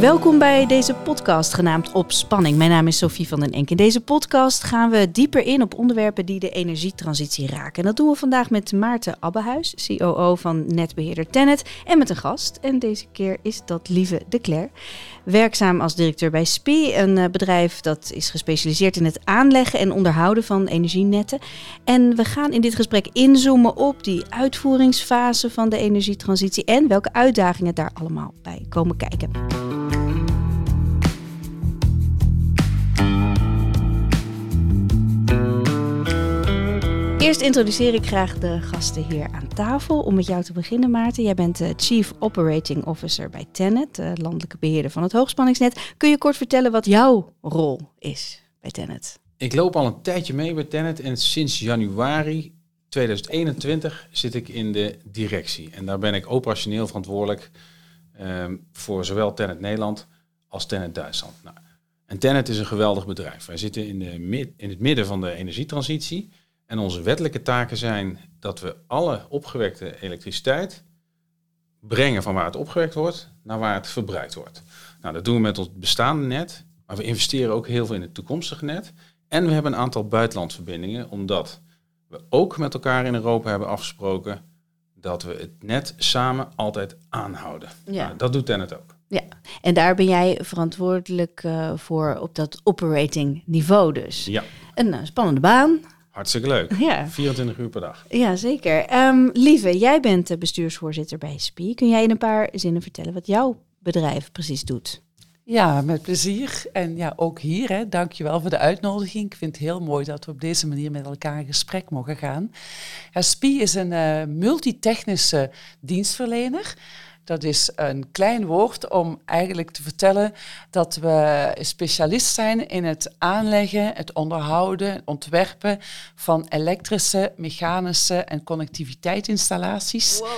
Welkom bij deze podcast genaamd Op Spanning. Mijn naam is Sophie van den Enk. In deze podcast gaan we dieper in op onderwerpen die de energietransitie raken. En dat doen we vandaag met Maarten Abbehuis, COO van netbeheerder Tennet, en met een gast. En deze keer is dat Lieve de Cler. Werkzaam als directeur bij SPI, een eh, bedrijf dat is gespecialiseerd in het aanleggen en onderhouden van energienetten. En we gaan in dit gesprek inzoomen op die uitvoeringsfase van de energietransitie en welke uitdagingen daar allemaal bij komen kijken. Eerst introduceer ik graag de gasten hier aan tafel. Om met jou te beginnen, Maarten. Jij bent de Chief Operating Officer bij Tennet, de landelijke beheerder van het hoogspanningsnet. Kun je kort vertellen wat jouw rol is bij Tennet? Ik loop al een tijdje mee bij Tennet en sinds januari 2021 zit ik in de directie. En daar ben ik operationeel verantwoordelijk um, voor zowel Tennet Nederland als Tennet Duitsland. Nou, en Tennet is een geweldig bedrijf. Wij zitten in, de in het midden van de energietransitie. En onze wettelijke taken zijn dat we alle opgewekte elektriciteit brengen van waar het opgewekt wordt naar waar het verbruikt wordt. Nou, dat doen we met ons bestaande net, maar we investeren ook heel veel in het toekomstige net. En we hebben een aantal buitenlandverbindingen, omdat we ook met elkaar in Europa hebben afgesproken dat we het net samen altijd aanhouden. Ja. Nou, dat doet Tennet ook. Ja, en daar ben jij verantwoordelijk uh, voor op dat operating niveau dus. Ja. Een uh, spannende baan. Hartstikke leuk. Ja. 24 uur per dag. Ja, zeker. Um, Lieve, jij bent de bestuursvoorzitter bij SPI. Kun jij in een paar zinnen vertellen wat jouw bedrijf precies doet? Ja, met plezier. En ja, ook hier, hè, dankjewel voor de uitnodiging. Ik vind het heel mooi dat we op deze manier met elkaar in gesprek mogen gaan. SPI is een uh, multitechnische dienstverlener. Dat is een klein woord om eigenlijk te vertellen dat we specialist zijn in het aanleggen, het onderhouden, het ontwerpen van elektrische, mechanische en connectiviteitsinstallaties. Wow.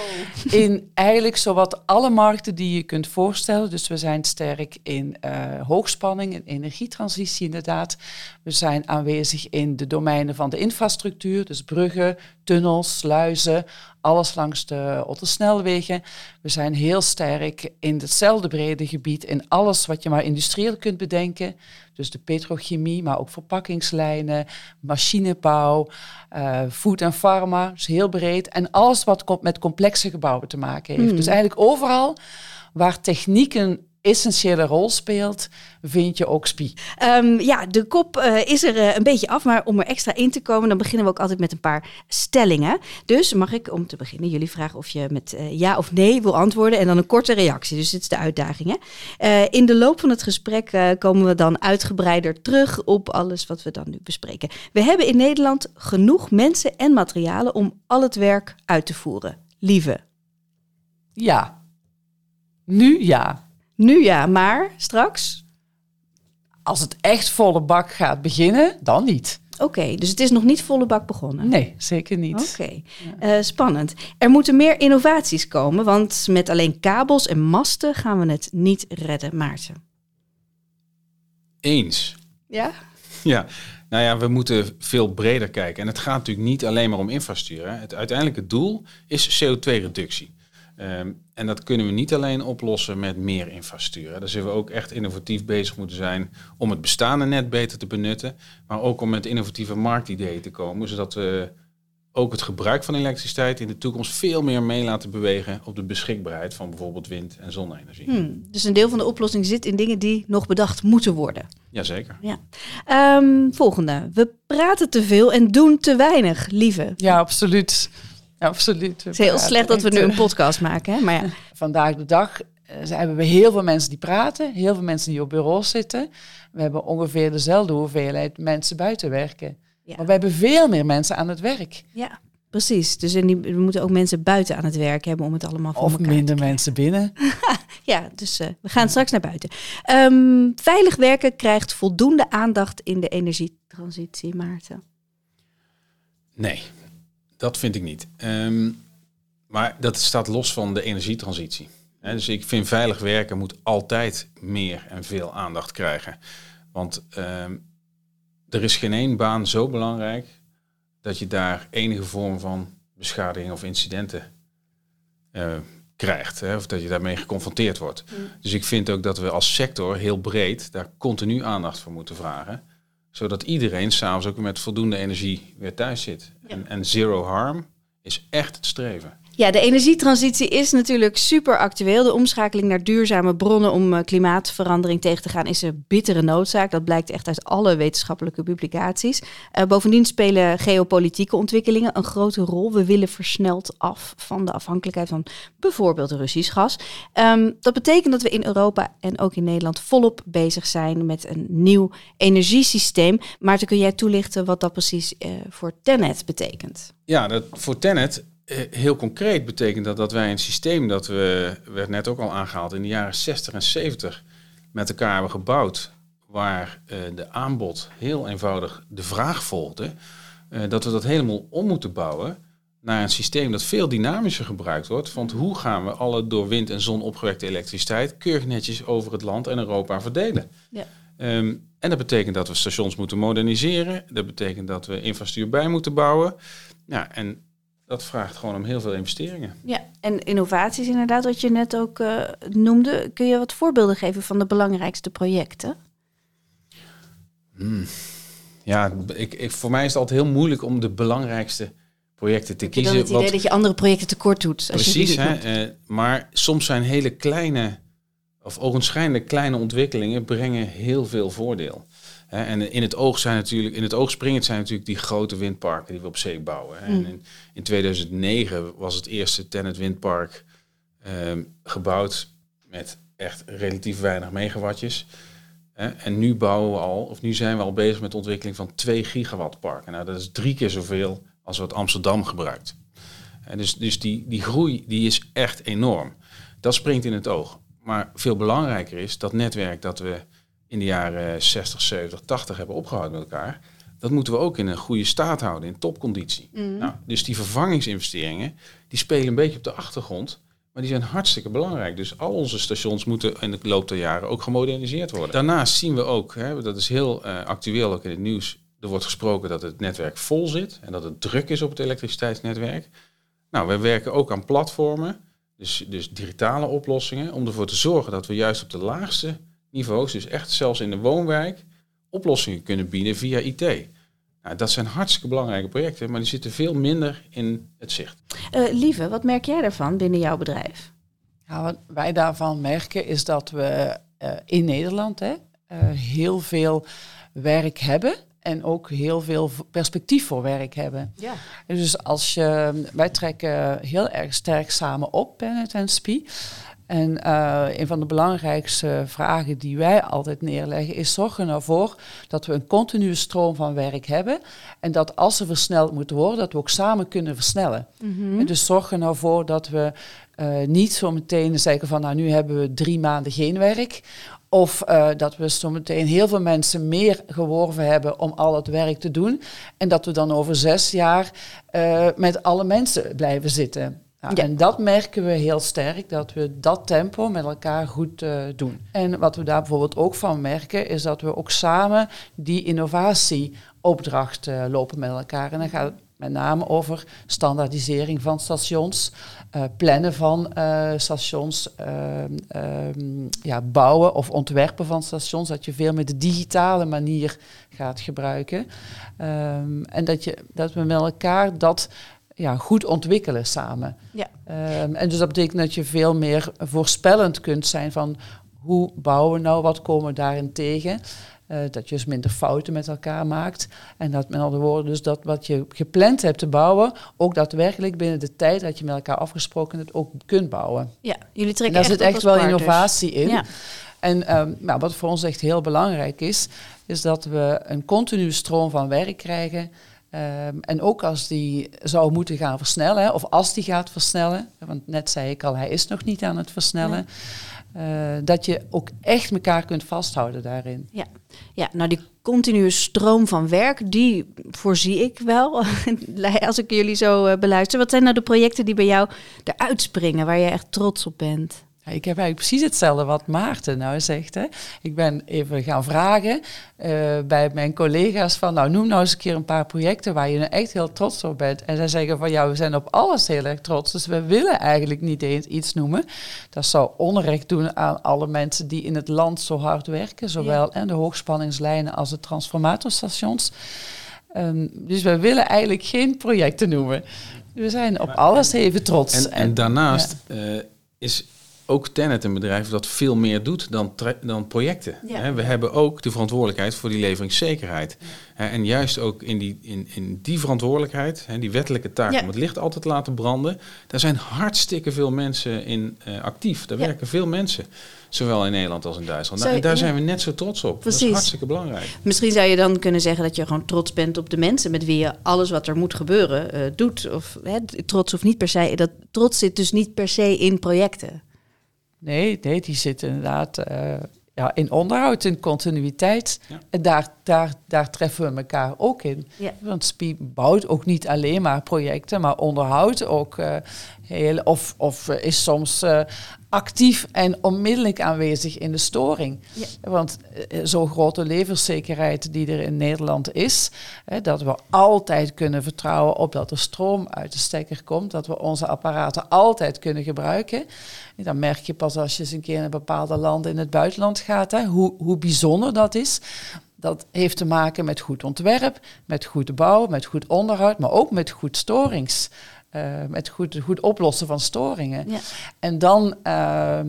In eigenlijk zowat alle markten die je kunt voorstellen. Dus we zijn sterk in uh, hoogspanning, in energietransitie inderdaad. We zijn aanwezig in de domeinen van de infrastructuur, dus bruggen, tunnels, sluizen, alles langs de Ottersnelwegen. We zijn heel sterk in hetzelfde brede gebied, in alles wat je maar industrieel kunt bedenken. Dus de petrochemie, maar ook verpakkingslijnen, machinebouw, uh, food en pharma, dus heel breed. En alles wat met complexe gebouwen te maken heeft. Hmm. Dus eigenlijk overal waar technieken essentiële rol speelt, vind je ook SPI. Um, ja, de kop uh, is er uh, een beetje af, maar om er extra in te komen, dan beginnen we ook altijd met een paar stellingen. Dus mag ik om te beginnen jullie vragen of je met uh, ja of nee wil antwoorden en dan een korte reactie. Dus dit is de uitdaging. Hè? in de loop van het gesprek komen we dan uitgebreider terug op alles wat we dan nu bespreken. We hebben in Nederland genoeg mensen en materialen om al het werk uit te voeren. Lieve. Ja. Nu ja. Nu ja, maar straks? Als het echt volle bak gaat beginnen, dan niet. Oké, dus het is nog niet volle bak begonnen? Nee, zeker niet. Oké, eh, spannend. Er moeten meer innovaties komen, want met alleen kabels en masten gaan we het niet redden, Maarten. Eens. Ja? Ja, nou ja, we moeten veel breder kijken. En het gaat natuurlijk niet alleen maar om infrastructuur. Het uiteindelijke doel is CO2-reductie. Um, en dat kunnen we niet alleen oplossen met meer infrastructuur. Daar zullen we ook echt innovatief bezig moeten zijn om het bestaande net beter te benutten. Maar ook om met innovatieve marktideeën te komen. Zodat we ook het gebruik van elektriciteit in de toekomst veel meer mee laten bewegen op de beschikbaarheid van bijvoorbeeld wind- en zonne-energie. Hmm, dus een deel van de oplossing zit in dingen die nog bedacht moeten worden. Jazeker. Ja. Um, volgende. We praten te veel en doen te weinig, lieve. Ja, absoluut absoluut. Het is heel slecht dat we nu een podcast maken, hè? maar ja. Vandaag de dag uh, hebben we heel veel mensen die praten, heel veel mensen die op bureaus zitten. We hebben ongeveer dezelfde hoeveelheid mensen buiten werken. Maar we hebben veel meer mensen aan het werk. Ja, precies. Dus die, we moeten ook mensen buiten aan het werk hebben om het allemaal voor of minder mensen binnen. ja, dus uh, we gaan straks naar buiten. Um, veilig werken krijgt voldoende aandacht in de energietransitie, Maarten. Nee, dat vind ik niet. Ehm, maar dat staat los van de energietransitie. dus ik vind veilig werken moet altijd meer en veel aandacht krijgen. Want ehm, er is geen één baan zo belangrijk dat je daar enige vorm van beschadiging of incidenten uh, krijgt. Hè, of dat je daarmee geconfronteerd wordt. Dus ik vind ook dat we als sector heel breed daar continu aandacht voor moeten vragen. Zodat iedereen s'avonds ook met voldoende energie weer thuis zit. En, en zero harm is echt het streven. Ja, de energietransitie is natuurlijk super actueel. De omschakeling naar duurzame bronnen om eh, klimaatverandering tegen te gaan is een bittere noodzaak. Dat blijkt echt uit alle wetenschappelijke publicaties. Uh, bovendien spelen geopolitieke ontwikkelingen een grote rol. We willen versneld af van de afhankelijkheid van bijvoorbeeld Russisch gas. Um, dat betekent dat we in Europa en ook in Nederland volop bezig zijn met een nieuw energiesysteem. Maarten, kun jij toelichten wat dat precies uh, voor Tenet betekent? Ja, dat, voor Tenet eh, heel concreet betekent dat dat wij een systeem dat we, werd net ook al aangehaald, in de jaren 60 en 70 met elkaar hebben gebouwd, waar uh, de aanbod heel eenvoudig de vraag volgde, uh, dat we dat helemaal om moeten bouwen naar een systeem dat veel dynamischer gebruikt wordt. Want hoe gaan we alle door wind en zon opgewekte elektriciteit keurig netjes over het land en Europa verdelen? Ja. Um, en dat betekent dat we stations moeten moderniseren. Dat betekent dat we infrastructuur bij moeten bouwen. Ja, en dat vraagt gewoon om heel veel investeringen. Ja, en innovaties inderdaad, wat je net ook uh, noemde. Kun je wat voorbeelden geven van de belangrijkste projecten? Hmm. Ja, ik, ik, voor mij is het altijd heel moeilijk om de belangrijkste projecten te Heb kiezen. Je dan het idee wat, dat je andere projecten tekort doet. Als precies, je hè, uh, maar soms zijn hele kleine, of ogenschijnlijk kleine ontwikkelingen brengen heel veel voordeel. Hè, en in het oog zijn natuurlijk, in het oog springend zijn natuurlijk die grote windparken die we op zee bouwen. Mm. En in, in, 2009 was het eerste Tennet windpark um, gebouwd met echt relatief weinig megawattjes. Hè. En nu bouwen we al, of nu zijn we al bezig met de ontwikkeling van 2 gigawatt parken. Nou, dat is drie keer zoveel als wat Amsterdam gebruikt. En dus dus die, die groei die is echt enorm. Dat springt in het oog. Maar veel belangrijker is dat netwerk dat we in de jaren 60, 70, 80 hebben opgehouden met elkaar. Dat moeten we ook in een goede staat houden, in topconditie. Mm. Nou, dus die vervangingsinvesteringen, die spelen een beetje op de achtergrond. Maar die zijn hartstikke belangrijk. Dus al onze stations moeten in de loop der jaren ook gemoderniseerd worden. Daarnaast zien we ook, hè, dat is heel uh, actueel ook in het nieuws, er wordt gesproken dat het netwerk vol zit en dat het druk is op het elektriciteitsnetwerk. Nou, we werken ook aan platformen, dus, dus digitale oplossingen, om ervoor te zorgen dat we juist op de laagste niveaus, dus echt zelfs in de woonwijk, oplossingen kunnen bieden via IT. Nou, dat zijn hartstikke belangrijke projecten, maar die zitten veel minder in het zicht. Uh, Lieve, wat merk jij daarvan binnen jouw bedrijf? Ja, wat wij daarvan merken is dat we uh, in Nederland hè, uh, heel veel werk hebben en ook heel veel perspectief voor werk hebben. Ja. Dus als je, wij trekken heel erg sterk samen op, Bennett en SPI. En uh, een van de belangrijkste vragen die wij altijd neerleggen is zorgen ervoor dat we een continue stroom van werk hebben. En dat als er versneld moet worden, dat we ook samen kunnen versnellen. Mm-hmm. En dus zorgen ervoor dat we uh, niet zo meteen zeggen van nou nu hebben we drie maanden geen werk. Of uh, dat we zo meteen heel veel mensen meer geworven hebben om al het werk te doen. En dat we dan over zes jaar met alle mensen blijven zitten. En dat merken we heel sterk, dat we dat tempo met elkaar goed uh, doen. En wat we daar bijvoorbeeld ook van merken, is dat we ook samen die innovatieopdracht uh, lopen met elkaar. En dan gaat het met name over standaardisering van stations, uh, plannen van stations, ehm, ja, bouwen of ontwerpen van stations, dat je veel met de digitale manier gaat gebruiken. Um, en dat, je, dat we met elkaar dat ja, goed ontwikkelen samen. Ja. Um, en dus dat betekent dat je veel meer voorspellend kunt zijn van hoe bouwen we nou, wat komen we daarin tegen. Uh, dat je dus minder fouten met elkaar maakt. En dat met andere woorden, dus dat wat je gepland hebt te bouwen, ook daadwerkelijk binnen de tijd dat je met elkaar afgesproken het ook kunt bouwen. Ja, jullie trekken en daar echt zit echt wel partners. innovatie in. Ja. En um, nou, wat voor ons echt heel belangrijk is, is dat we een continue stroom van werk krijgen. Um, en ook als die zou moeten gaan versnellen, of als die gaat versnellen, want net zei ik al, hij is nog niet aan het versnellen, nee. uh, dat je ook echt elkaar kunt vasthouden daarin. Ja, ja nou die continue stroom van werk, die voorzie ik wel, als ik jullie zo uh, beluister. Wat zijn nou de projecten die bij jou eruit springen, waar je echt trots op bent? Ik heb eigenlijk precies hetzelfde wat Maarten nou zegt. Hè. Ik ben even gaan vragen uh, bij mijn collega's van, nou noem nou eens een keer een paar projecten waar je nou echt heel trots op bent. En zij zeggen van, ja, we zijn op alles heel erg trots, dus we willen eigenlijk niet eens iets noemen. Dat zou onrecht doen aan alle mensen die in het land zo hard werken, zowel en de hoogspanningslijnen als de transformatorstations. Um, dus we willen eigenlijk geen projecten noemen. We zijn op alles even trots. En, en, daarnaast uh, is ook Tenet een bedrijf dat veel meer doet dan, dan projecten. we hebben ook de verantwoordelijkheid voor die leveringszekerheid. en juist ook in die, in, in die verantwoordelijkheid, die wettelijke taak om het licht altijd te laten branden, daar zijn hartstikke veel mensen in uh, actief. Daar werken veel mensen. Zowel in Nederland als in Duitsland. Nou, en daar zijn we net zo trots op. Precies. Dat is hartstikke belangrijk. Misschien zou je dan kunnen zeggen dat je gewoon trots bent op de mensen met wie je alles wat er moet gebeuren uh, doet. Of trots of niet per se. Dat trots zit dus niet per se in projecten. Nee, nee, die zit inderdaad uh, ja, in onderhoud, in continuïteit. En daar, daar, daar treffen we elkaar ook in. Want SPI bouwt ook niet alleen maar projecten, maar onderhoudt ook uh, heel, of, of is soms uh, actief en onmiddellijk aanwezig in de storing. Ja. Want uh, zo'n grote levenszekerheid die er in Nederland is, hè, dat we altijd kunnen vertrouwen op dat er stroom uit de stekker komt, dat we onze apparaten altijd kunnen gebruiken. En dan merk je pas als je eens een keer in een bepaalde landen in het buitenland gaat, hè, hoe, hoe bijzonder dat is. Dat heeft te maken met goed ontwerp, met goede bouw, met goed onderhoud, maar ook met goed storings. Uh, met goed, goed oplossen van storingen. Ja. En dan uh,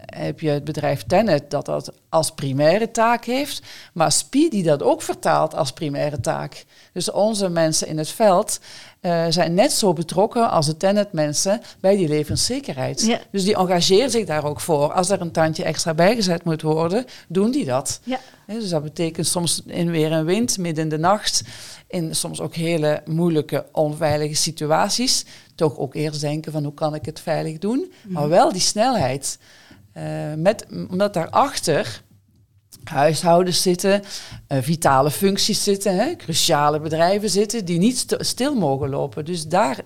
heb je het bedrijf Tenet dat dat als primaire taak heeft, maar Speed die dat ook vertaalt als primaire taak. Dus onze mensen in het veld uh, zijn net zo betrokken als de Tenet-mensen bij die levenszekerheid. Ja. Dus die engageren zich daar ook voor. Als er een tandje extra bijgezet moet worden, doen die dat. Ja. dus dat betekent soms in weer en wind, midden in de nacht, in soms ook hele moeilijke, onveilige situaties, toch ook eerst denken van hoe kan ik het veilig doen, mhm. maar wel die snelheid. Uh, met, omdat daarachter huishoudens zitten, uh, vitale functies zitten, hè, cruciale bedrijven zitten, die niet stil mogen lopen. Dus daar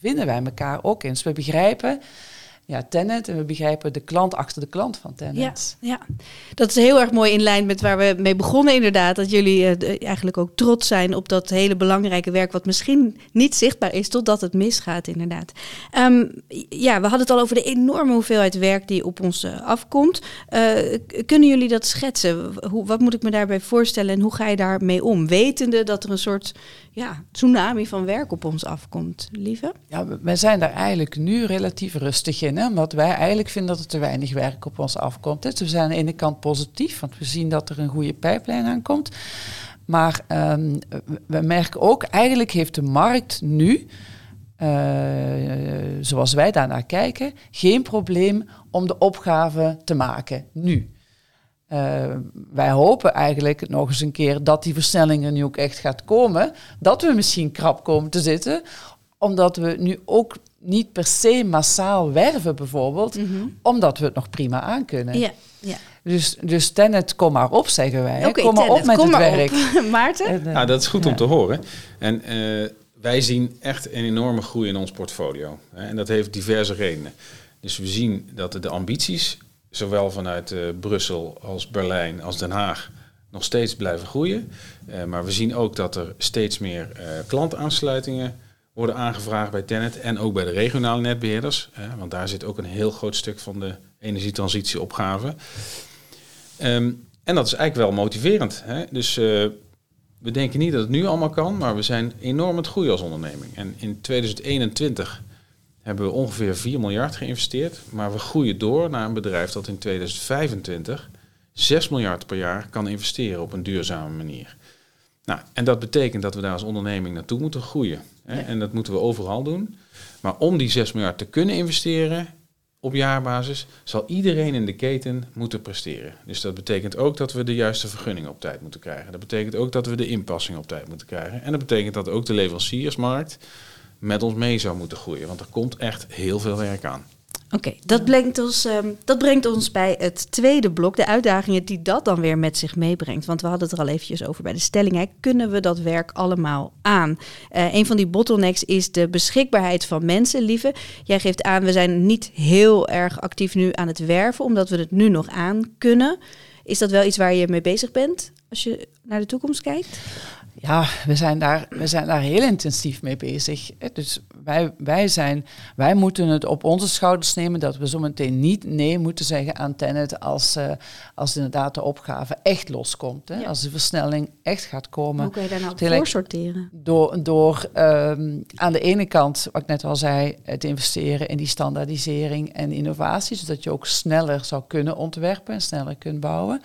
vinden wij elkaar ook in. Dus we begrijpen ja, Tennet. En we begrijpen de klant achter de klant van Tennet. Ja, ja, dat is heel erg mooi in lijn met waar we mee begonnen inderdaad. Dat jullie uh, eigenlijk ook trots zijn op dat hele belangrijke werk... wat misschien niet zichtbaar is totdat het misgaat inderdaad. Um, ja, we hadden het al over de enorme hoeveelheid werk die op ons uh, afkomt. Uh, kunnen jullie dat schetsen? Hoe, wat moet ik me daarbij voorstellen en hoe ga je daarmee om? Wetende dat er een soort ja, tsunami van werk op ons afkomt, lieve? Ja, wij zijn daar eigenlijk nu relatief rustig in. Hè? Omdat wij eigenlijk vinden dat er te weinig werk op ons afkomt. Dus we zijn aan de ene kant positief, want we zien dat er een goede pijplijn aankomt. Maar um, we merken ook, eigenlijk heeft de markt nu, uh, zoals wij daarnaar kijken, geen probleem om de opgave te maken. Nu. Uh, wij hopen eigenlijk nog eens een keer dat die versnelling er nu ook echt gaat komen. Dat we misschien krap komen te zitten, omdat we nu ook niet per se massaal werven bijvoorbeeld, mhm. omdat we het nog prima aankunnen. Ja, ja. Dus, dus Tenet, kom maar op, zeggen wij. Okay, kom maar op met het werk. Maarten? Uh, dat is goed om te horen. En uh, wij zien echt een enorme groei in ons portfolio. En dat heeft diverse redenen. Dus we zien dat de ambities zowel vanuit uh, Brussel als Berlijn als Den Haag nog steeds blijven groeien. Uh, maar we zien ook dat er steeds meer uh, klantaansluitingen worden aangevraagd bij Tenet en ook bij de regionale netbeheerders. want daar zit ook een heel groot stuk van de energietransitieopgave. Um, en dat is eigenlijk wel motiverend. Hè? Dus we denken niet dat het nu allemaal kan, maar we zijn enorm het groeien als onderneming. En in 2021 hebben we ongeveer 4 miljard geïnvesteerd. Maar we groeien door naar een bedrijf dat in 2025 6 miljard per jaar kan investeren op een duurzame manier. Nou, en dat betekent dat we daar als onderneming naartoe moeten groeien. Hè? En dat moeten we overal doen. Maar om die 6 miljard te kunnen investeren op jaarbasis, zal iedereen in de keten moeten presteren. Dus dat betekent ook dat we de juiste vergunning op tijd moeten krijgen. Dat betekent ook dat we de inpassing op tijd moeten krijgen. En dat betekent dat ook de leveranciersmarkt met ons mee zou moeten groeien. Want er komt echt heel veel werk aan. Oké, dat, brengt ons, ehm, dat brengt ons bij het tweede blok, de uitdagingen die dat dan weer met zich meebrengt. Want we hadden het er al eventjes over bij de stelling. Hè. Kunnen we dat werk allemaal aan? Uh, een van die bottlenecks is de beschikbaarheid van mensen. Lieve, jij geeft aan, we zijn niet heel erg actief nu aan het werven, omdat we het nu nog aan kunnen. Is dat wel iets waar je mee bezig bent als je naar de toekomst kijkt? Ja, we zijn daar, we zijn daar heel intensief mee bezig. Dus wij, wij, zijn, wij moeten het op onze schouders nemen dat we zometeen niet nee moeten zeggen aan Tenet als, uh, als inderdaad de opgave echt loskomt. Hè? Als de versnelling echt gaat komen. Hoe kan je daar nou voor sorteren? Door, door um, aan de ene kant, wat ik net al zei, te investeren in die standaardisering en innovatie, zodat je ook sneller zou kunnen ontwerpen en sneller kunt bouwen.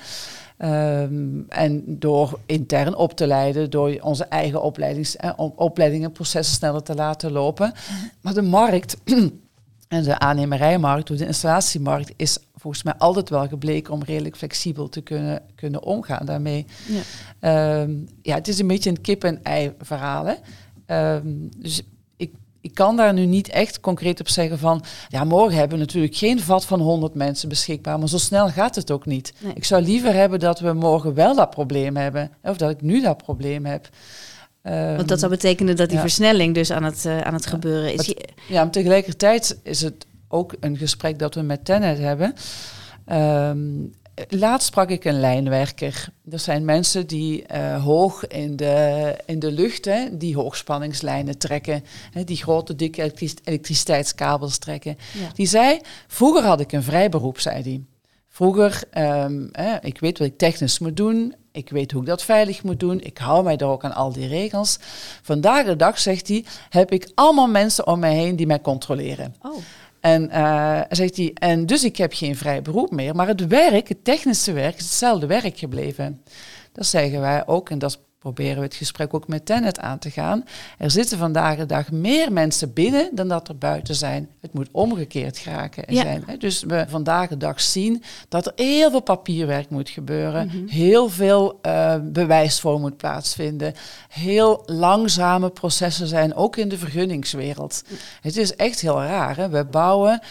Um, en door intern op te leiden, door onze eigen opleidings, eh, opleidingenprocessen sneller te laten lopen. Maar de markt en de aannemerijmarkt, of de installatiemarkt, is volgens mij altijd wel gebleken om redelijk flexibel te kunnen, kunnen omgaan daarmee. Ja. Um, ja, het is een beetje een kip-en-ei verhaal. Hè? Um, dus ik kan daar nu niet echt concreet op zeggen van, ja, morgen hebben we natuurlijk geen vat van 100 mensen beschikbaar, maar zo snel gaat het ook niet. Ik zou liever hebben dat we morgen wel dat probleem hebben, of dat ik nu dat probleem heb. Want dat zou betekenen dat die versnelling dus aan het, uh, aan het gebeuren is. Ja, maar tegelijkertijd is het ook een gesprek dat we met Tenet hebben. Um, Laatst sprak ik een lijnwerker. Er zijn mensen die uh, hoog in de, in de lucht, hè, die hoogspanningslijnen trekken, hè, die grote dikke elektriciteitskabels trekken. Die zei, vroeger had ik een vrij beroep, zei hij. Vroeger, um, hè, ik weet wat ik technisch moet doen, ik weet hoe ik dat veilig moet doen, ik hou mij er ook aan al die regels. Vandaag de dag, zegt hij, heb ik allemaal mensen om mij heen die mij controleren. Oh. En uh, zegt hij, en dus ik heb geen vrij beroep meer, maar het werk, het technische werk, is hetzelfde werk gebleven. Dat zeggen wij ook, en dat is proberen we het gesprek ook met Tenet aan te gaan. Er zitten vandaag de dag meer mensen binnen dan dat er buiten zijn. Het moet omgekeerd geraken ja. zijn. Dus we vandaag de dag zien dat er heel veel papierwerk moet gebeuren. Mhm. Heel veel uh, bewijsvorm moet plaatsvinden. Heel langzame processen zijn, ook in de vergunningswereld. Het is echt heel raar. Hè? We bouwen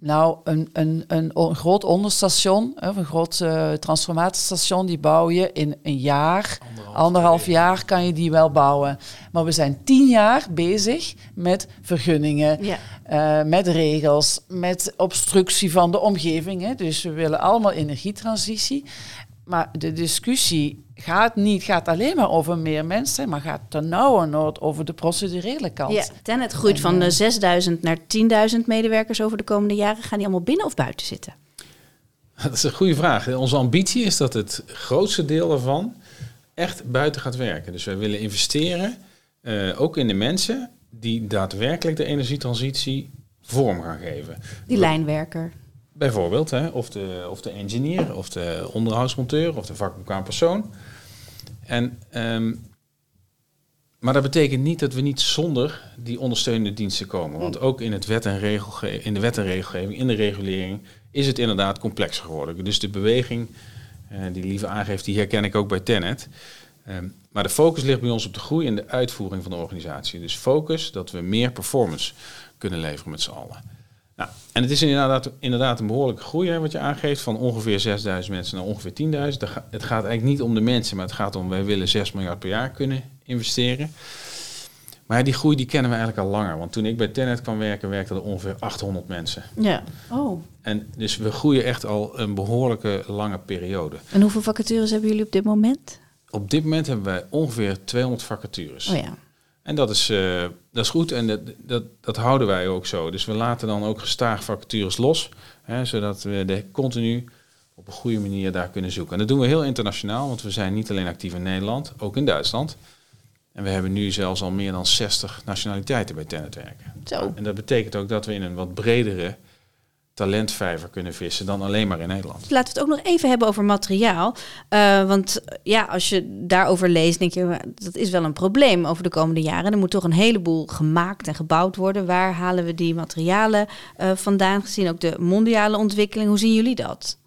nou, een, een, een, een groot onderstation, of een groot uh, transformatiestation, die bouw je in een jaar, anderhalf, jaar kan je die wel bouwen. Maar we zijn tien jaar bezig met vergunningen, uh, met regels, met obstructie van de omgeving. Hè. Dus we willen allemaal energietransitie. Maar de discussie gaat niet gaat alleen maar over meer mensen, maar gaat ten nauwe nood over de procedurele kant. Ja, ten het groeit van 6.000 eh, naar 10.000 medewerkers over de komende jaren. Gaan die allemaal binnen of buiten zitten? Dat is een goede vraag. Onze ambitie is dat het grootste deel daarvan echt buiten gaat werken. Dus wij willen investeren, uh, ook in de mensen die daadwerkelijk de energietransitie vorm gaan geven. Die lijnwerker. Bijvoorbeeld, hè, of, de, of de engineer, of de onderhoudsmonteur, of de vakbekwaam persoon. En, um, maar dat betekent niet dat we niet zonder die ondersteunende diensten komen. Want ook in, het wet en regelge in de wet en regelgeving, in de regulering, is het inderdaad complexer geworden. Dus de beweging uh, die Lieve aangeeft, die herken ik ook bij Tenet. Um, maar de focus ligt bij ons op de groei en de uitvoering van de organisatie. Dus focus dat we meer performance kunnen leveren met z'n allen. Nou, en het is inderdaad, inderdaad een behoorlijke groei hè, wat je aangeeft, van ongeveer 6000 mensen naar ongeveer 10.000. Het gaat eigenlijk niet om de mensen, maar het gaat om, wij willen 6 miljard per jaar kunnen investeren. Maar die groei die kennen we eigenlijk al langer. Want toen ik bij Tenet kwam werken, werkten er ongeveer 800 mensen. Ja. Oh. En dus we groeien echt al een behoorlijke lange periode. En hoeveel vacatures hebben jullie op dit moment? Op dit moment hebben wij ongeveer 200 vacatures. Oh ja. En dat is, uh, dat is goed en dat, dat, dat houden wij ook zo. Dus we laten dan ook gestaag vacatures los, hè, zodat we de continu op een goede manier daar kunnen zoeken. En dat doen we heel internationaal, want we zijn niet alleen actief in Nederland, ook in Duitsland. En we hebben nu zelfs al meer dan 60 nationaliteiten bij Tenet werken. Zo. En dat betekent ook dat we in een wat bredere talentvijver kunnen vissen dan alleen maar in Nederland. Laten we het ook nog even hebben over materiaal. Uh, want ja, als je daarover leest, denk je, dat is wel een probleem over de komende jaren. Er moet toch een heleboel gemaakt en gebouwd worden. Waar halen we die materialen uh, vandaan, gezien ook de mondiale ontwikkeling? Hoe zien jullie dat?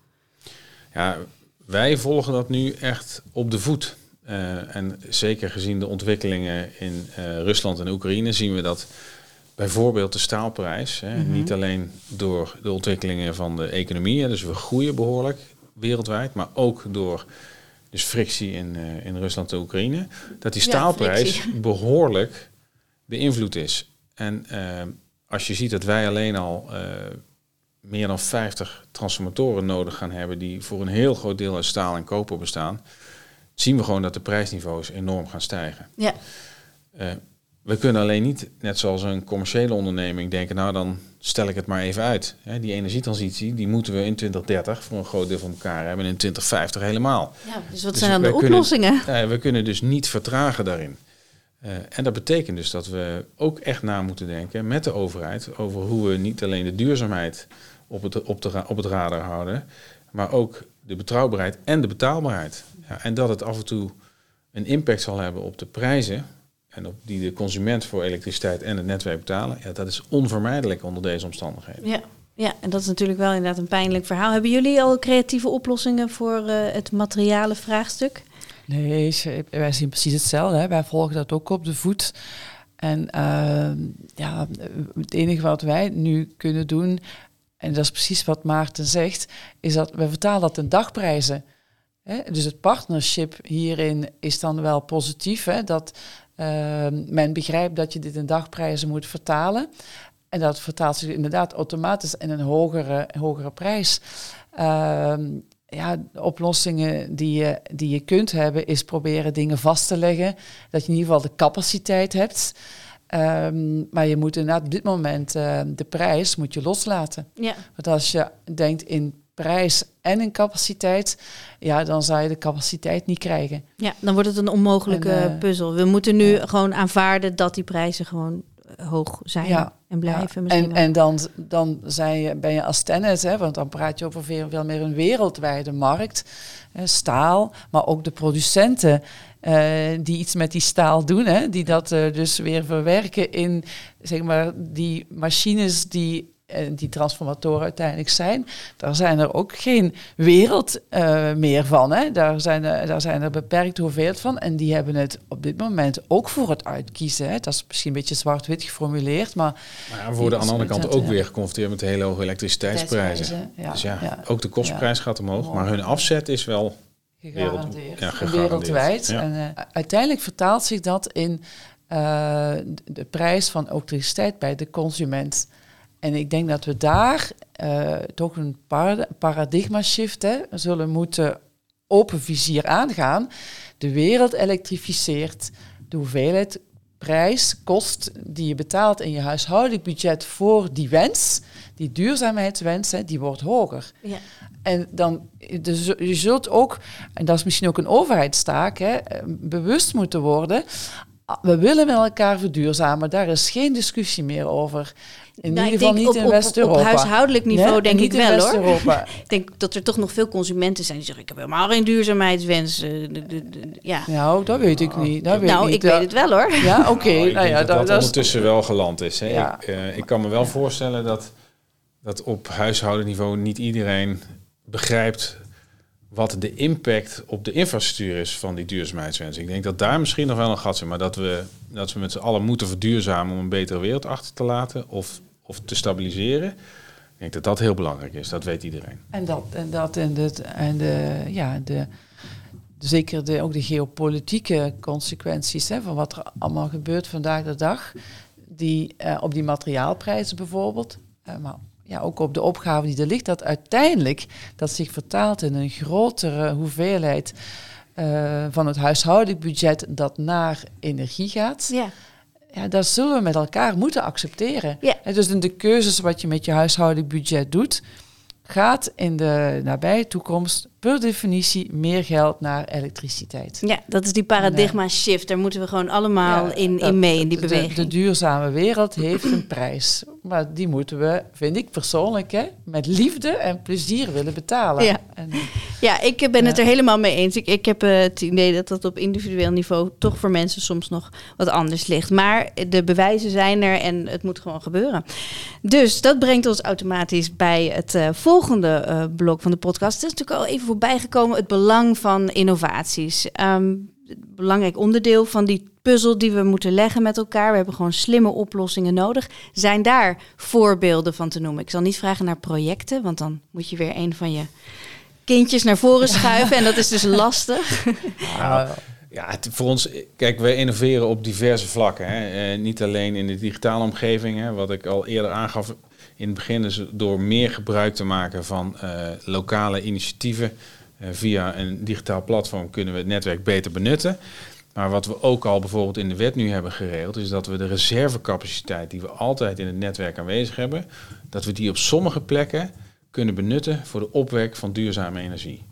Ja, wij volgen dat nu echt op de voet. Uh, en zeker gezien de ontwikkelingen in Rusland en Oekraïne zien we dat bijvoorbeeld de staalprijs. Hè, Mhm. Niet alleen door de ontwikkelingen van de economie, hè, dus we groeien behoorlijk wereldwijd, maar ook door dus frictie in, eh, in Rusland en Oekraïne, dat die staalprijs behoorlijk beïnvloed is. En eh, als je ziet dat wij alleen al eh, meer dan 50 transformatoren nodig gaan hebben die voor een heel groot deel uit staal en koper bestaan, zien we gewoon dat de prijsniveaus enorm gaan stijgen. Ja. We kunnen alleen niet, net zoals een commerciële onderneming, denken, nou dan stel ik het maar even uit. Die energietransitie, die moeten we in 2030 voor een groot deel van elkaar hebben en in 2050 helemaal. ja, dus wat Dus zijn dan de kunnen- oplossingen? We kunnen dus niet vertragen daarin. Eh, en dat betekent dus dat we ook echt na moeten denken met de overheid over hoe we niet alleen de duurzaamheid op het, op de, op het radar houden, maar ook de betrouwbaarheid en de betaalbaarheid. Ja, en dat het af en toe een impact zal hebben op de prijzen en op die de consument voor elektriciteit en het netwerk betalen. Ja, dat is onvermijdelijk onder deze omstandigheden. Ja. ja, en dat is natuurlijk wel inderdaad een pijnlijk verhaal. Hebben jullie al creatieve oplossingen voor eh, het materiële vraagstuk? Nee, wij zien precies hetzelfde. Hè. Wij volgen dat ook op de voet. En ehm, ja, het enige wat wij nu kunnen doen, en dat is precies wat Maarten zegt, is dat we vertalen dat in dagprijzen. Hè. Dus het partnership hierin is dan wel positief. Hè, dat men begrijpt dat je dit in dagprijzen moet vertalen. En dat vertaalt zich inderdaad automatisch in een hogere, hogere prijs. Ehm, ja, oplossingen die je, die je kunt hebben, is proberen dingen vast te leggen. Dat je in ieder geval de capaciteit hebt. Ehm, maar je moet inderdaad op dit moment de prijs moet je loslaten. Ja, Want als je denkt in prijs en in capaciteit, ja, dan zou je de capaciteit niet krijgen. ja dan wordt het een onmogelijke En, eh, puzzel. We moeten nu ja. gewoon aanvaarden dat die prijzen gewoon eh, hoog zijn Ja, en blijven. Ja, en, en dan, dan zijn je, ben je als tennis, hè, want dan praat je over veel, veel meer een wereldwijde markt. Hè, staal, maar ook de producenten eh, die iets met die staal doen, hè, die dat dus weer verwerken in zeg maar, die machines die die transformatoren uiteindelijk zijn, daar zijn er ook geen wereld eh, meer van. Hè. Daar, zijn er, daar zijn er beperkt hoeveelheid van. En die hebben het op dit moment ook voor het uitkiezen. Hè. Dat is misschien een beetje zwart-wit geformuleerd, maar Maar ja, we worden aan de andere kant ook ja. weer geconfronteerd met hele hoge elektriciteitsprijzen. Prijzen, ja, dus ja, ja. ook de kostprijs gaat omhoog, maar hun afzet is wel gegarandeerd. ja, gegarandeerd. Wereldwijd. Ja. En, eh, uiteindelijk vertaalt zich dat in eh, de prijs van elektriciteit bij de consument. En ik denk dat we daar eh, toch een para- paradigma shift hè, zullen moeten open vizier aangaan. De wereld elektrificeert. De hoeveelheid prijs, kost die je betaalt in je huishoudelijk budget voor die wens, die duurzaamheidswens, hè, die wordt hoger. ja. En dan, dus je zult ook, en dat is misschien ook een overheidstaak, hè, bewust moeten worden. ah, We willen met elkaar verduurzamen, daar is geen discussie meer over. In Nou, ik ieder geval denk niet op- in op- West-Europa. Op huishoudelijk niveau Nee, denk en ik wel hoor. Ik denk dat er toch nog veel consumenten zijn die zeggen: Ik heb helemaal geen duurzaamheidswens. de- de- de- ja. Nou, dat weet ik niet. Dat weet nou, niet. ik weet het wel hoor. Ja, oké. Nou, nou ja, dat dat, dat dat is- ondertussen wel geland is. Hè. Ja. Ik, eh, ik kan me wel voorstellen dat, dat op huishoudenniveau niet iedereen begrijpt wat de impact op de infrastructuur is van die duurzaamheidswens. Ik denk dat daar misschien nog wel een gat zit, maar dat we, dat we met z'n allen moeten verduurzamen om een betere wereld achter te laten of, of te stabiliseren. Ik denk dat dat heel belangrijk is, dat weet iedereen. En dat en dat en de, en de ja, de, zeker de, ook de geopolitieke consequenties hè, van wat er allemaal gebeurt vandaag de dag, die eh, op die materiaalprijzen bijvoorbeeld, eh, maar ja, ook op de opgave die er ligt, dat uiteindelijk dat zich vertaalt in een grotere hoeveelheid eh, van het huishoudelijk budget dat naar energie gaat. Ja. Ja, dat zullen we met elkaar moeten accepteren. Ja. Hè, Dus in de keuzes wat je met je huishoudelijk budget doet, gaat in de nabije toekomst per definitie meer geld naar elektriciteit. ja, dat is die paradigma shift. Daar moeten we gewoon allemaal Ja, in, dat- in mee, in die beweging. De, duurzame wereld heeft een prijs. Maar die moeten we, vind ik persoonlijk, hè, met liefde en plezier willen betalen. Ja. En, Ja, ik ben het er helemaal mee eens. Ik, ik heb eh, het idee dat dat op individueel niveau toch voor mensen soms nog wat anders ligt. Maar de bewijzen zijn er en het moet gewoon gebeuren. Dus dat brengt ons automatisch bij het eh, volgende eh, blok van de podcast. Het is natuurlijk al even voorbij gekomen, het belang van innovaties. Ehm, belangrijk onderdeel van die puzzel die we moeten leggen met elkaar. We hebben gewoon slimme oplossingen nodig. Zijn daar voorbeelden van te noemen? Ik zal niet vragen naar projecten, want dan moet je weer een van je kindjes naar voren schuiven en dat is dus lastig. Nou, ja, het, voor ons, kijk, we innoveren op diverse vlakken. Hè. Eh, niet alleen in de digitale omgeving, hè, wat ik al eerder aangaf in het begin, is door meer gebruik te maken van uh, lokale initiatieven. Uh, via een digitaal platform kunnen we het netwerk beter benutten. Maar wat we ook al bijvoorbeeld in de wet nu hebben geregeld, is dat we de reservecapaciteit die we altijd in het netwerk aanwezig hebben, dat we die op sommige plekken kunnen benutten voor de opwek van duurzame energie.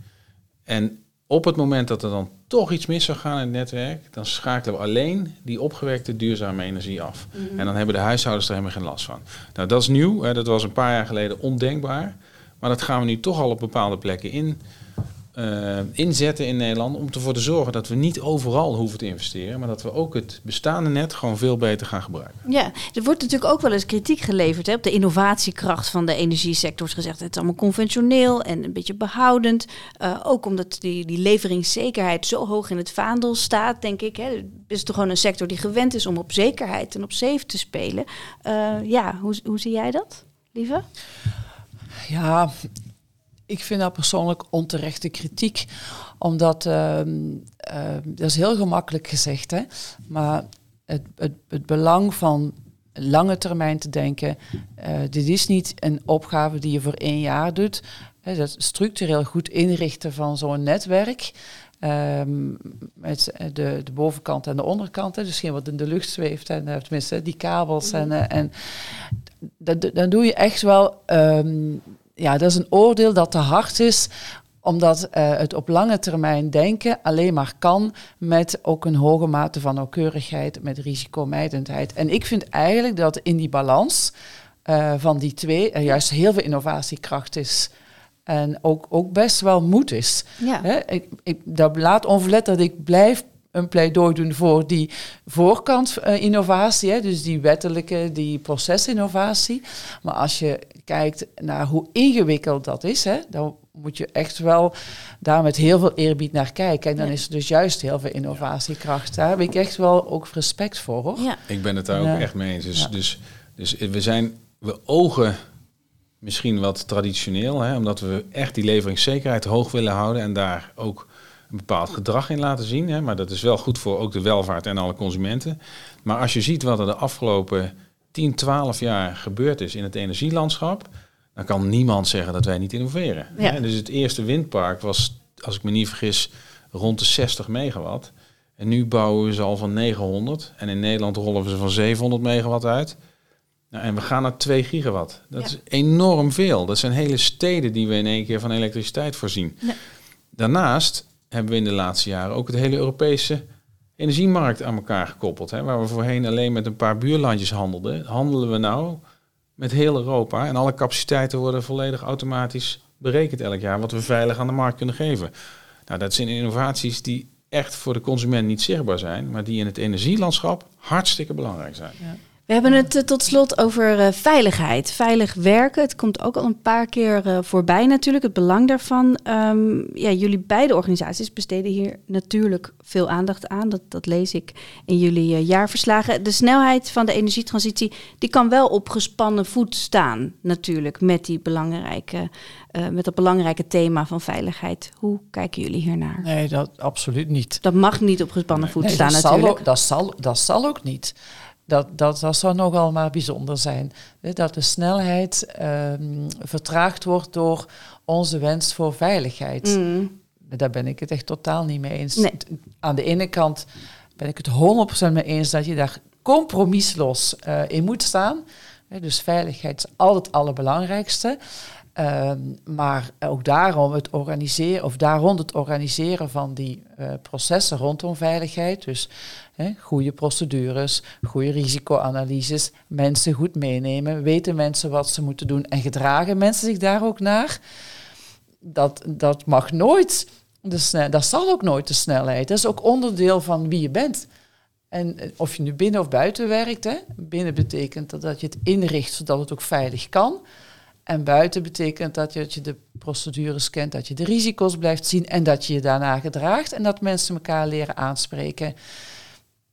En op het moment dat er dan toch iets mis zou gaan in het netwerk, dan schakelen we alleen die opgewekte duurzame energie af. Mhm. En dan hebben de huishoudens er helemaal geen last van. Nou, dat is nieuw. Hè, dat was een paar jaar geleden ondenkbaar. Maar dat gaan we nu toch al op bepaalde plekken in uh, inzetten in Nederland om ervoor te zorgen dat we niet overal hoeven te investeren, maar dat we ook het bestaande net gewoon veel beter gaan gebruiken. Ja, er wordt natuurlijk ook wel eens kritiek geleverd hè, op de innovatiekracht van de energiesector. Het gezegd, het is allemaal conventioneel en een beetje behoudend. Uh, ook omdat die, die leveringszekerheid zo hoog in het vaandel staat, denk ik. Hè. Het is toch gewoon een sector die gewend is om op zekerheid en op safe te spelen. Uh, ja, hoe, hoe zie jij dat, lieve? Ja, ik vind dat persoonlijk onterechte kritiek, omdat uh, dat is heel gemakkelijk gezegd, hè? maar het, het, het belang van lange termijn te denken, uh, dit is niet een opgave die je voor één jaar doet. Hè, dat structureel goed inrichten van zo'n netwerk. Um, met de, de bovenkant en de onderkant, hè, dus geen wat in de lucht zweeft, en uh, tenminste die kabels. En, uh, en dan doe je echt wel um, ja, dat is een oordeel dat te hard is omdat uh, het op lange termijn denken alleen maar kan met ook een hoge mate van nauwkeurigheid, met risicomijdendheid. En ik vind eigenlijk dat in die balans uh, van die twee er juist heel veel innovatiekracht is. En ook, ook best wel moed is. Ja. Ik, ik, dat laat onverlet dat ik blijf een pleidooi doen voor die voorkant uh, innovatie, hè, dus die wettelijke, die procesinnovatie. Maar als je kijkt naar hoe ingewikkeld dat is, hè, dan moet je echt wel daar met heel veel eerbied naar kijken. En dan is er dus juist heel veel innovatiekracht. Daar heb ik echt wel ook respect voor. Hoor. Ja. Ik ben het daar ook echt mee eens. Dus, dus, dus we zijn, we ogen misschien wat traditioneel, hè, omdat we echt die leveringszekerheid hoog willen houden en daar ook een bepaald gedrag in laten zien. Hè, maar dat is wel goed voor ook de welvaart en alle consumenten. Maar als je ziet wat er de afgelopen 10, 12 jaar gebeurd is in het energielandschap, dan kan niemand zeggen dat wij niet innoveren. Ja. Dus het eerste windpark was, als ik me niet vergis, rond de 60 megawatt. En nu bouwen we ze al van 900. En in Nederland rollen we ze van 700 megawatt uit. Nou, en we gaan naar 2 gigawatt. Dat is enorm veel. Dat zijn hele steden die we in één keer van elektriciteit voorzien. Ja. Daarnaast hebben we in de laatste jaren ook het hele Europese energiemarkt aan elkaar gekoppeld. Hè, waar we voorheen alleen met een paar buurlandjes handelden, handelen we nou met heel Europa. En alle capaciteiten worden volledig automatisch berekend elk jaar, wat we veilig aan de markt kunnen geven. Nou, dat zijn innovaties die echt voor de consument niet zichtbaar zijn, maar die in het energielandschap hartstikke belangrijk zijn. Ja. We hebben het uh, tot slot over uh, veiligheid. Veilig werken. Het komt ook al een paar keer uh, voorbij natuurlijk, het belang daarvan. Um, ja, jullie beide organisaties besteden hier natuurlijk veel aandacht aan. Dat, dat lees ik in jullie jaarverslagen. De snelheid van de energietransitie, die kan wel op gespannen voet staan natuurlijk met, die belangrijke, met dat belangrijke thema van veiligheid. Hoe kijken jullie hiernaar? Nee, dat absoluut niet. Dat mag niet op gespannen voet nee, staan dat natuurlijk. Zal dat, zal, dat zal ook niet. Dat, dat, dat zou nogal maar bijzonder zijn. Dat de snelheid um, vertraagd wordt door onze wens voor veiligheid. Mm. Daar ben ik het echt totaal niet mee eens. Nee. Aan de ene kant ben ik het 100% mee eens dat je daar compromisloos uh, in moet staan. Dus veiligheid is altijd het allerbelangrijkste. Uh, maar ook daarom het organiseren, of daar rond het organiseren van die uh, processen rondom veiligheid. Dus goede procedures, goede risicoanalyses, mensen goed meenemen, weten mensen wat ze moeten doen en gedragen mensen zich daar ook naar. Dat, dat mag nooit, de dat zal ook nooit de snelheid. Dat is ook onderdeel van wie je bent. En eh, of je nu binnen of buiten werkt, hè, binnen betekent dat, dat je het inricht zodat het ook veilig kan. En buiten betekent dat je, dat je de procedures kent, dat je de risico's blijft zien en dat je je daarna gedraagt en dat mensen elkaar leren aanspreken.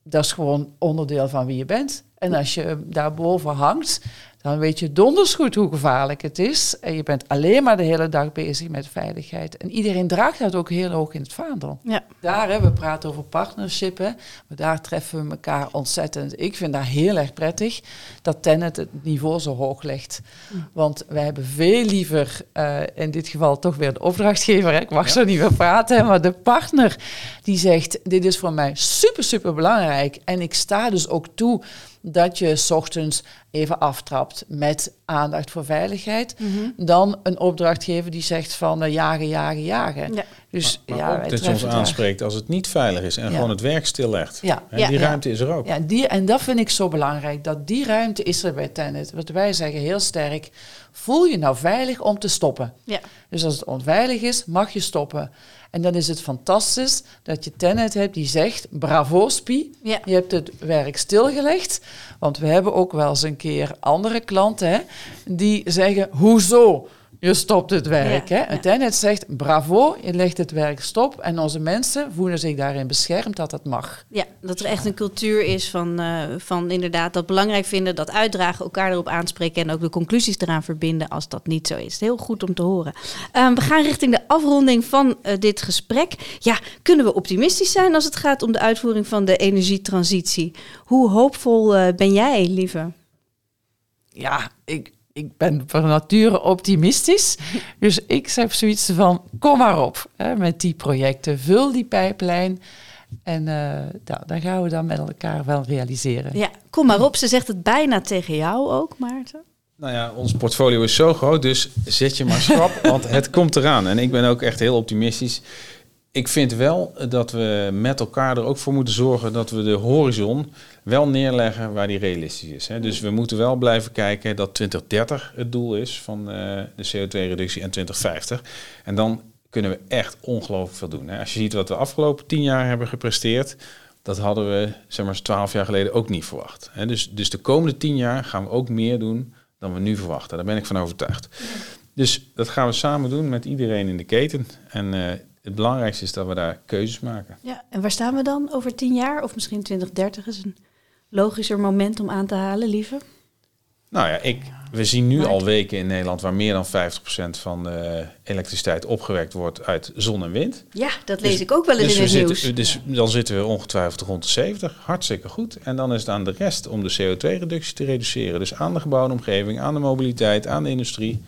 Dat is gewoon onderdeel van wie je bent. En als je daarboven hangt, dan weet je donders goed hoe gevaarlijk het is. En je bent alleen maar de hele dag bezig met veiligheid. En iedereen draagt dat ook heel hoog in het vaandel. Ja. Daar, hè, we praten over partnership, hè, maar daar treffen we elkaar ontzettend. Ik vind dat heel erg prettig dat Tenet het niveau zo hoog legt. Want wij hebben veel liever, uh, in dit geval toch weer de opdrachtgever, hè, ik mag ja. zo niet meer praten, maar de partner die zegt, dit is voor mij super, super belangrijk. En ik sta dus ook toe dat je s ochtends even aftrapt met aandacht voor veiligheid, mm -hmm. dan een opdrachtgever die zegt van uh, jagen, jagen, jagen. Ja. Dus maar, maar ja, ook dat je ons aanspreekt als het niet veilig is en ja. gewoon het werk stillegt. Ja. En die ruimte is er ook. Ja, die, en dat vind ik zo belangrijk, dat die ruimte is er bij Tenet. Wat wij zeggen heel sterk, voel je nou veilig om te stoppen. Ja. Dus als het onveilig is, mag je stoppen. En dan is het fantastisch dat je Tenet hebt die zegt, bravo Spie, ja. je hebt het werk stilgelegd. Want we hebben ook wel eens een keer andere klanten hè, die zeggen, hoezo? Je stopt het werk. Ja, hè? En Tenet zegt, bravo, je legt het werk stop. En onze mensen voelen zich daarin beschermd dat dat mag. Ja, dat er echt een cultuur is van, uh, van inderdaad dat belangrijk vinden, dat uitdragen, elkaar erop aanspreken en ook de conclusies eraan verbinden als dat niet zo is. Heel goed om te horen. Um, we gaan richting de afronding van uh, dit gesprek. Ja, kunnen we optimistisch zijn als het gaat om de uitvoering van de energietransitie? Hoe hoopvol uh, ben jij, lieve? Ja, ik, ik ben van nature optimistisch. Dus ik zeg zoiets van, kom maar op hè, met die projecten. Vul die pijplijn. En uh, nou, dan gaan we dat met elkaar wel realiseren. Ja, kom maar op. Ze zegt het bijna tegen jou ook, Maarten. Nou ja, ons portfolio is zo groot, dus zet je maar schrap, want het komt eraan. En ik ben ook echt heel optimistisch. Ik vind wel dat we met elkaar er ook voor moeten zorgen dat we de horizon wel neerleggen waar die realistisch is. Hè. Dus we moeten wel blijven kijken dat 2030 het doel is van uh, de CO2-reductie en 2050. En dan kunnen we echt ongelooflijk veel doen. Hè. Als je ziet wat we de afgelopen tien jaar hebben gepresteerd, dat hadden we zeg maar 12 jaar geleden ook niet verwacht. Hè. Dus, dus de komende tien jaar gaan we ook meer doen dan we nu verwachten. Daar ben ik van overtuigd. Dus dat gaan we samen doen met iedereen in de keten. En uh, het belangrijkste is dat we daar keuzes maken. Ja, en waar staan we dan over tien jaar? Of misschien 2030 is een logischer moment om aan te halen, lieve? Nou ja, ik, we zien nu al weken in Nederland waar meer dan 50% van de elektriciteit opgewekt wordt uit zon en wind. Ja, dat lees dus, ik ook wel eens dus in het nieuws. Dus dan zitten we ongetwijfeld rond de 70. Hartstikke goed. En dan is het aan de rest om de CO2-reductie te reduceren. Dus aan de gebouwde omgeving, aan de mobiliteit, aan de industrie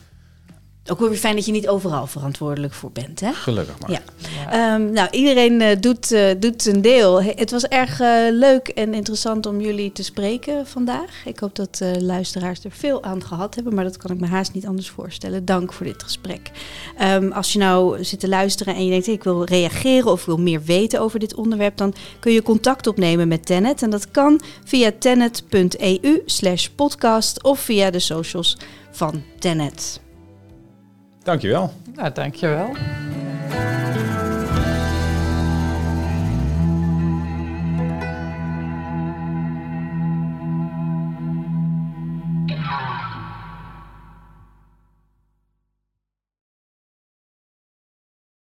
ook weer fijn dat je niet overal verantwoordelijk voor bent. Hè? Gelukkig maar. Ja. ja. Um, nou, iedereen uh, doet, uh, doet zijn deel. Het was erg uh, leuk en interessant om jullie te spreken vandaag. Ik hoop dat luisteraars er veel aan gehad hebben, maar dat kan ik me haast niet anders voorstellen. Dank voor dit gesprek. Um, als je nou zit te luisteren en je denkt, ik wil reageren of wil meer weten over dit onderwerp, dan kun je contact opnemen met Tenet. En dat kan via tenet.eu slash podcast of via de socials van Tenet. Dankjewel. Nou, dankjewel.